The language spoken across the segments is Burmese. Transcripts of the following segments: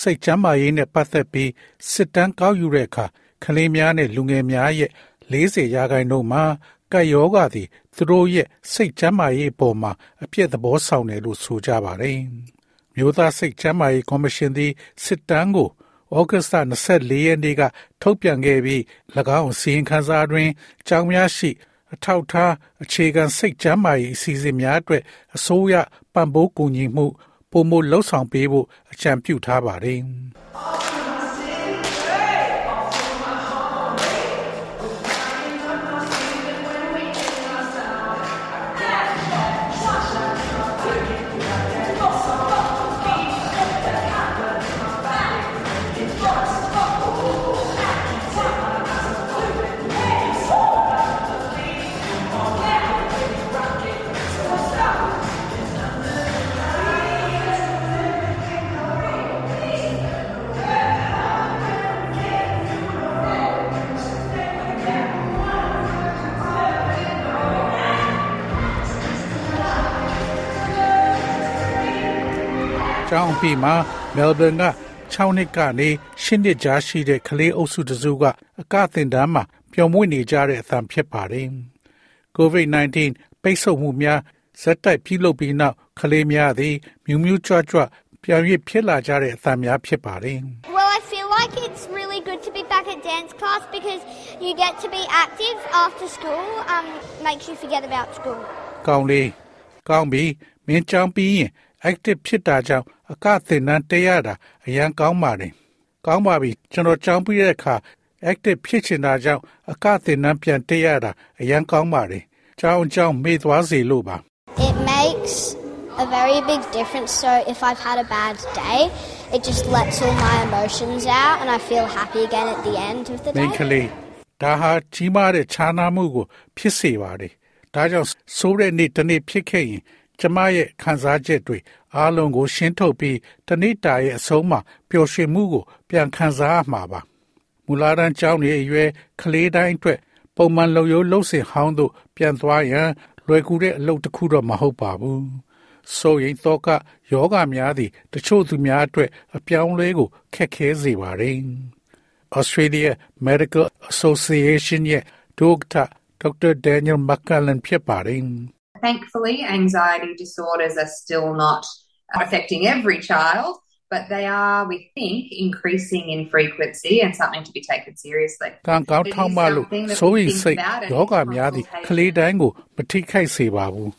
စိတ်ချမ်းသာရေးနဲ့ပတ်သက်ပြီးစစ်တမ်းကောက်ယူတဲ့အခါကလေးများနဲ့လူငယ်များရဲ့40ရာခိုင်နှုန်းမှာကပ်ရောဂါသည်သူတို့ရဲ့စိတ်ချမ်းသာရေးအပေါ်မှာအပြည့်သဘောဆောင်တယ်လို့ဆိုကြပါတယ်။မြို့သားစိတ်ချမ်းသာရေးကော်မရှင်သည်စစ်တမ်းကိုဩဂတ်စ်လ24ရက်နေ့ကထုတ်ပြန်ခဲ့ပြီး၎င်းစီရင်ခန်းစာတွင်ကြောင်းများရှိ အထောက်ထားအခြေခံစိတ်ချမ်းသာရေးအစီအစဉ်များအတွက်အစိုးရပံ့ပိုးကူညီမှု ပုံမလှုပ်ဆောင်ပေးဖို့အကြံပြုထားပါတယ်။ ကျောင်းအပြီးမှာမဲလ်ဘန်က6နှစ်ကနေ10နှစ်ကြားရှိတဲ့ကလေးအုပ်စုတစုကအကသင်တန်းမှာပျော်မွေ့နေကြတဲ့အသံဖြစ်ပါတယ်။ COVID-19 ပိတ်ဆို့မှုများဇက်တိုက်ပြုလုပ်ပြီးနောက်ကလေးများသည်မြူးမြူးကြွကြွပြောင်းရဖြစ်လာကြတဲ့အသံများဖြစ်ပါတယ်။ Well, I feel like it's really good to be back at dance class because you get to be active after school. Um, makes you forget about school. ကောင်းလေးကောင်းပြီမင်းကြောင်းပြီးရင် active ဖြစ်တာကြောင့် အကသင်တန်းတက်ရတာအရန်ကောင်းပါတယ်ကောင်းပါပြီကျွန်တော်ကြောင်းပြီးတဲ့အခါ active ဖြစ်ချင်တာကြောင့်အကသင်တန်းပြန်တက်ရတာအရန်ကောင်းပါတယ်ကြောင်းကြောင်းမေ့သွားစေလို့ပါ It makes a very big difference. So if I've had a bad day, it just lets all my emotions out and I feel happy again at the end of the မိန်းက day. လေးဒါဟာကြီးမားတဲ့ခြားနားမှုကို ဖြစ်စေပါတယ်ဒါကြောင့်ဆိုးတဲ့နေ့တစ်နေ့ဖြစ်ခဲ့ရင် ကျမရဲ့ခံစားချက်တွေအားလုံးကို ရှင်းထုတ်ပြီးတစ်နေ့တာရဲ့အဆုံးမှာပျော်ရွှင်မှုကို ပြန်ခံစားရမှာပါမူလာတန်းကျောင်းနေအရွယ်ကလေးတိုင်းအတွက်ပုံမှန်လုံရိုးလှုပ်စင်ဟောင်းတို့ပြန်သွားရန်လွယ်ကူတဲ့အလုပ်တစ်ခုတော့မဟုတ်ပါဘူးဆိုရင်တော့ကယောဂများသည်တချို့သူများအတွက်အပြောင်းအလဲကိုခက်ခဲစေပါတယ် Australia Medical Association ရဲ့ဒုက္ကဋ္ဌ Dr. Daniel McCallan ဖြစ်ပါတယ် Thankfully, anxiety disorders are still not affecting every child, but they are, we think, increasing in frequency and something to be taken seriously. ကံကောင်းထောက်မလို့ဆိုရင်စိတ်ယောဂများသည့်ကလေးတိုင်းကိုမထိခိုက်စေပါဘူး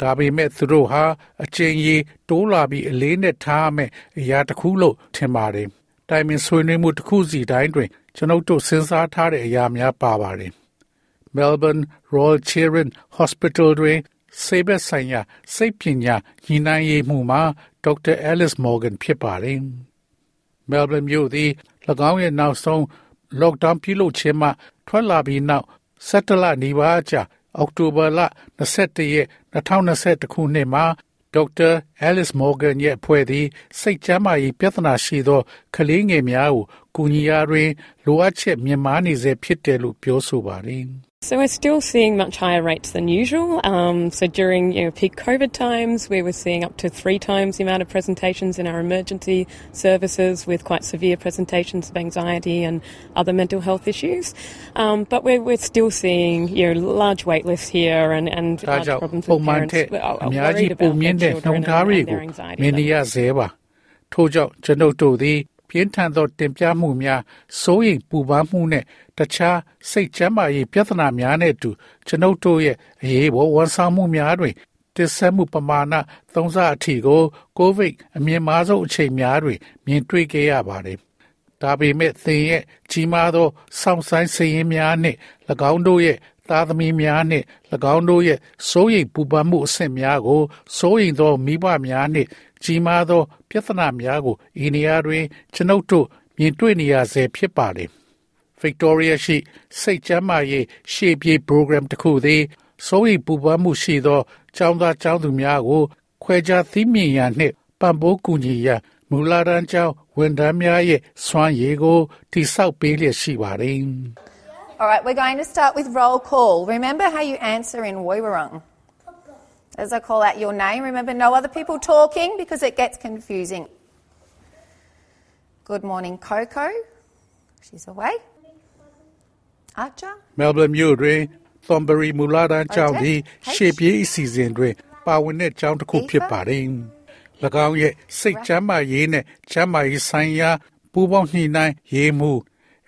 ဒါပေမဲ့သူတို့ဟာအကျဉ်းကြီးတိုးလာပြီးအလေးနဲ့ထားမယ်အရာတစ်ခုလို့ထင်ပါတယ်တိုင်ပင်ဆွေးနွေးမှုတစ်ခုစီတိုင်းတွင်ကျွန်ုပ်တို့စဉ်းစားထားတဲ့အရာများပါပါတယ် Melbourne Royal Children Hospital တွင် ဆေးဘက်ဆိုင်ရာစိတ်ပညာညှိနှိုင်းရေးမှုမှာဒေါက်တာ Alice Morgan ဖြစ်ပါတယ်။ Melbourne မြို့သည်၎င်းရဲ့နောက်ဆုံး lockdown ပြုလုပ်ခြင်းမှထွက်လာပြီးနောက်17လနီးပါးကြာအောက်တိုဘာလ21ရက်2021ခုနှစ်မှာဒေါက်တာ Alice Morgan ရဲ့အဖွဲ့သည်စိတ်ကျန်းမာရေးပြဿနာရှိသောကလေးငယ်များကိုကူညီရာတွင်လိုအပ်ချက်မြင့်မားနေစေဖြစ်တယ်လို့ပြောဆိုပါတယ်။ So we're still seeing much higher rates than usual. Um, so during you know, peak COVID times, we were seeing up to three times the amount of presentations in our emergency services with quite severe presentations of anxiety and other mental health issues. Um, but we're, we're still seeing you know, large wait lists here and, and ဒါ large ကြောင့် problems ပုံ with မှန် parents ထက် are, အ are များကြီး worried ပုံ about မြ their င့်တဲ့နှု children န်းထား and, တွေ and ကို their anxiety မြင်နေရ levels. စေပါထို့ကြောင့်ကျွန်ုပ်တို့သည် ပြင်းထန်သော တင်ပြမှုများစိုးရိမ်ပူပန်မှုနဲ့တခြားစိတ်ကျန်းမာရေးပြဿနာများနဲ့အတူကျွန်ုပ်တို့ရဲ့အရေးပေါ်ဝန်ဆောင်မှုများတွင်တစ်ဆက်မှုပမာဏသုံးဆအထိကိုကိုဗစ်အမြင့်မားဆုံးအချိန်များတွင်မြင်တွေ့ခဲ့ရပါတယ်။ဒါပေမဲ့သင်ရဲ့ကြီးမားသောစောင့်ဆိုင်စည်ရင်းများနှင့်၎င်းတို့ရဲ့သားသမီးများနှင့်၎င်းတို့ရဲ့စိုးရိမ်ပူပန်မှုအဆင့်များကိုစိုးရိမ်သောမိဘများနှင့် ကြီးမားသော ပြဿနာများကိုဤနေရာတွင် ကျွန်ုပ်တို့မြင်တွေ့နေရဆဲဖြစ်ပါတယ် Victoria ရှိစိတ်ကျမ်းမာရေးရှေ့ပြေး program တစ်ခုသည်စိုးရိမ်ပူပန်မှုရှိသောကျောင်းသားကျောင်းသူများကို ခွဲခြားသိမြင်ရန်နှင့်ပံ့ပိုးကူညီရန်မူလာတန်းကျောင်းဝန်ထမ်းများရဲ့စွမ်းရည်ကိုတိဆောက်ပေးလျက်ရှိပါတယ် All right, we're going to start with roll call. Remember how you answer in Woiwurrung. As I call out your name, remember no other people talking because it gets confusing. Good morning, Coco. She's away. Archer. Melbourne မြို့တွင် Thornbury မူလာတန်းကျောင်းသည်ရှေ့ပြေးအစီအစဉ်တွင်ပါဝင်တဲ့ကျောင်းတစ်ခုဖြစ်ပါတယ်။၎င်းရဲ့စိတ်ချမ်းသာရေးနဲ့ချမ်းသာရေးဆိုင်ရာပူးပေါင်းညှိနှိုင်းရေးမှု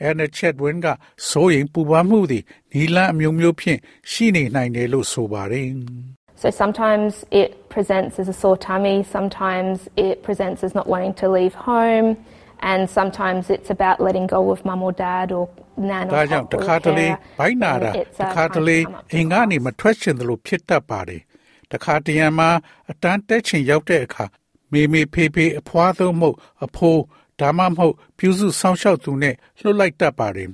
အဲနချက်ဝင်းကစိုးရင်ပူပန်မှုသည်နီလန်းအမျိုးမျိုးဖြင့်ရှိနေနိုင်တယ်လို့ဆိုပါတယ် So sometimes it presents as a sore tummy, sometimes it presents as not wanting to leave home, and sometimes it's about letting go of mum or dad or nan ဒါ or ကြောင့် pop တ or ခါတလေ carer, ဘိုင်းနာတာ and it's တ uh, ခါတ trying လေ to come up အင်္ဂါနေမထွက်ချင်တယ်လို့ဖြစ်တတ်ပါတယ်တခါတရံမှာအတန်းတက်ချင်ရောက်တဲ့အခါမေမေဖေဖေအဖွားသုံးမှုအဖိုးဒါမှမဟုတ်ပြုစုဆောင်ရှောက်သူနဲ့လှုပ်လိုက်တတ်ပါတယ်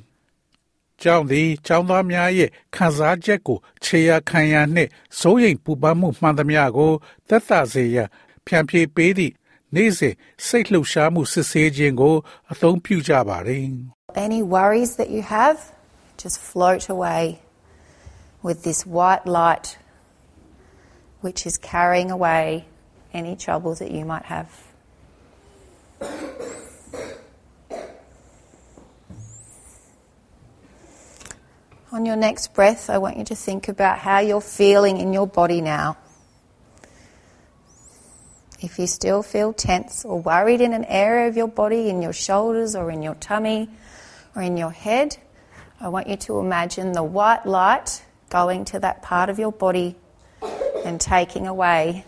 ကျောင်းသည်ကျောင်းသားများရဲ့ခံစားချက်ကိုခြေရာခံရနှင့်စိုးရိမ်ပူပန်မှုမှန်သမျှကိုသက်သာစေရန်ဖြန့်ဖြေပေးသည့်နေ့စဉ်စိတ်လှုပ်ရှားမှုစစ်ဆေးခြင်းကိုအသုံးပြုကြပါတယ် Any worries that you have, just float away with this white light, which is carrying away any troubles that you might have. On your next breath, I want you to think about how you're feeling in your body now. If you still feel tense or worried in an area of your body, in your shoulders or in your tummy or in your head, I want you to imagine the white light going to that part of your body and taking away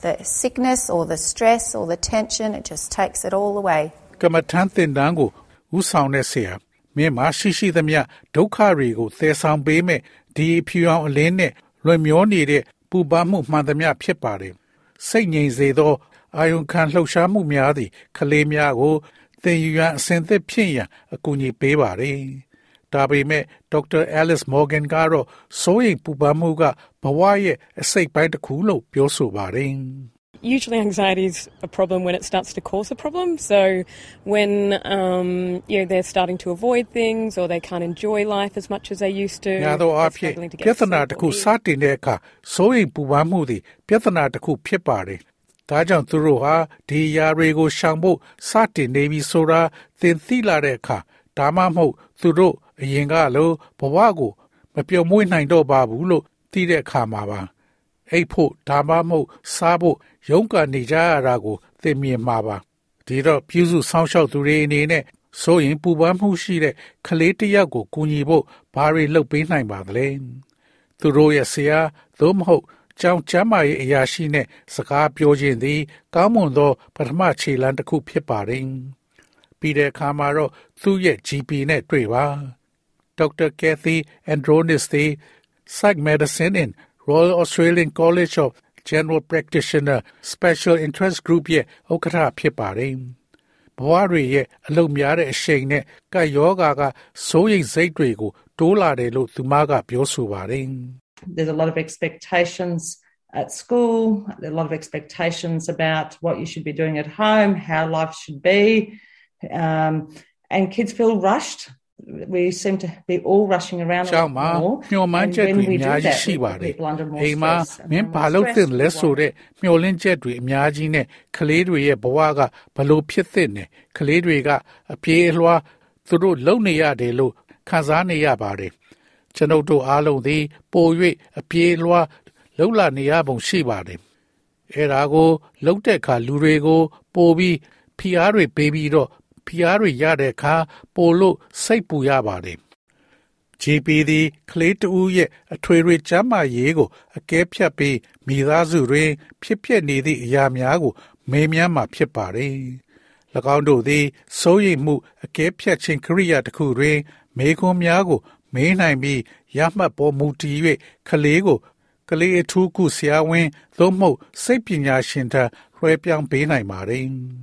the sickness or the stress or the tension. It just takes it all away. ကမ္မထန်တင်တန်းကိုဥဆောင်တဲ့ဆရာ မင်းမရှိရှိသမျှဒုက္ခတွေကိုသယ်ဆောင်ပေးမဲ့ဒီအဖြူအောင်အလင်းနဲ့လွင်မျောနေတဲ့ပူပန်မှုမှန်သမျှဖြစ်ပါတယ်စိတ်ငြိမ်စေသောအာယုံခံလှုပ်ရှားမှုများသည့်ကလေးများကိုသင်ယူရန်အစဉ်သစ်ဖြစ်ရန်အကူအညီပေးပါတယ်ဒါပေမဲ့ဒေါက်တာအဲလစ်မော်ဂန်ကတော့စိုးရိမ်ပူပန်မှုကဘဝရဲ့အစိတ်ပိုင်းတစ်ခုလို့ပြောဆိုပါတယ် Usually, anxiety is a problem when it starts to cause a problem. So, when um, you know they're starting to avoid things or they can't enjoy life as much as they used to, ညာသော they're အားဖြင့် struggling to ပြ get ဿနာ sleep တစ် or ခု eat. စတင်တဲ့အခါစိုးရိမ်ပူပန်မှုသည်ပြဿနာတစ်ခုဖြစ်ပါတယ်။ဒါကြောင့်သူတို့ဟာဒီအရာတွေကိုရှောင်ဖို့စတင်နေပြီဆိုတာသင်သိလာတဲ့အခါဒါမှမဟုတ်သူတို့အရင်ကလိုဘဝကိုမပြုံမွေးနိုင်တော့ပါဘူးလို့သိတဲ့အခါမှာပါ။ အိတ်ဖို့ဒါမှမဟုတ်စားဖို့ရုန်းကန်နေကြရတာကိုသင်မြင်မှာပါ။ဒီတော့ပြုစုဆောင်ရှောက်သူတွေအနေနဲ့ဆိုရင်ပူပန်မှုရှိတဲ့ကလေးတစ်ယောက်ကိုကူညီဖို့ဘာတွေလုပ်ပေးနိုင်ပါသလဲ။သူတို့ရဲ့ဆရာသို့မဟုတ်ကျောင်းကျမ်းမာရေးအရာရှိနဲ့စကားပြောခြင်းသည် ကောင်းမွန်သော ပထမခြေလှမ်းတစ်ခုဖြစ်ပါတယ်။ပြီးတဲ့အခါမှာတော့သူ့ရဲ့ GP နဲ့တွေ့ပါ။ Dr. Kathy Andronis သည် Psych Medicine in Royal Australian College of General Practitioner Special Interest Group ရဲ့ဥက္ကဋ္ဌဖြစ်ပါတယ်။ဘဝတွေရဲ့အလုံများတဲ့အရှိန်နဲ့ကပ်ယောဂါကစိုးရိမ်စိတ်တွေကိုတိုးလာတယ်လို့သူမကပြောဆိုပါတယ်။ there's a lot of expectations at school, there are a lot of expectations about what you should be doing at home, how life should be, um, and kids feel rushed. We seem to be all rushing around a ကျော lot င်းမှာ more. မျှော်မှန်း and ချက် when တွေ we အ do များကြီး that, ရှိ we ပါ put တယ် people under more အိမ်မှာ stress. And မင်း when ဘာ we're လို့သင့် stressed, လဲ we ဆို won't တဲ့မျှော်လင့်ချက်တွေအများကြီးနဲ့ကလေးတွေရဲ့ဘဝကဘလို့ဖြစ်သင့်တယ်ကလေးတွေကအပြေးအလွှားသူတို့လုံနေရတယ်လို့ခံစားနေရပါတယ်ကျွန်ုပ်တို့အားလုံးသည် ပို၍အပြေးအလွှားလုံလာနေရပုံရှိပါတယ်အဲ့ဒါကိုလုံတဲ့အခါလူတွေကို ပိုပြီးဖိအားတွေပေးပြီးတော့ ဖိအားတွေရတဲ့အခါပိုလို့စိတ်ပူရပါတယ် GP သည်ကလေးတူရဲ့အထွေထွေကျမ်းမာရေးကိုအကဲဖြတ်ပြီးမိသားစုတွင်ဖြစ်ပျက်နေသည့်အရာများကို မေးမြန်းမှာဖြစ်ပါတယ်။၎င်းတို့သည်စိုးရိမ်မှုအကဲဖြတ်ခြင်းကိရိယာတစ်ခုတွင် မေခွန်းများကို မေးနိုင်ပြီးရမှတ်ပေါ်မူတည်၍ကလေးကိုကလေးအထူးကုဆရာဝန်သို့မဟုတ်စိတ်ပညာရှင်ထံလွှဲပြောင်းပေးနိုင်ပါတယ်။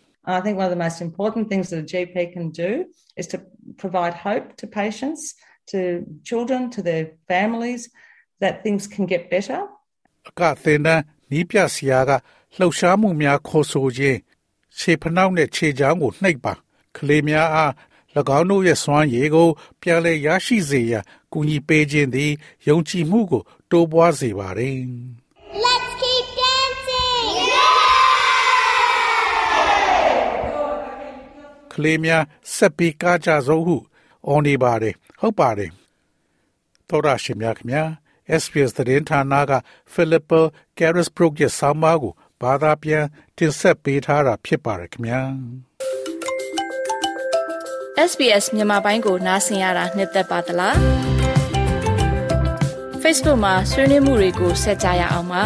I think one of the most important things that a GP can do is to provide hope to patients, to children, to their families, that things can get better. အကသင်တန်းနီးပြဆရာကလှုပ်ရှားမှုများခေါ်ဆိုခြင်းခြေဖနှောက်နဲ့ခြေချောင်းကိုနှိပ်ပါကလေးများအား၎င်းတို့ရဲ့စွမ်းရည်ကိုပြန်လည်ရရှိစေရန်ကူညီပေးခြင်းသည်ယုံကြည်မှုကိုတိုးပွားစေပါတ ကလေးများဆက်ပြီးကားကြဆုံးဟုအော်နေပါတယ်ဟုတ်ပါတယ်သောရရှိမြခင်ဗျာ SPS သတင်းဌာနက Philip Carisbrook ရဲ့ဆောင်းပါးကိုဘာသာပြန်တင်ဆက်ပေးထားတာဖြစ်ပါတယ်ခင်ဗျာ SBS မြန်မာပိုင်းကိုနားဆင်ရတာနှစ်သက်ပါတလား Facebook မှာဆွေးနွေးမှုတွေကိုဆက်ကြရအောင်ပါ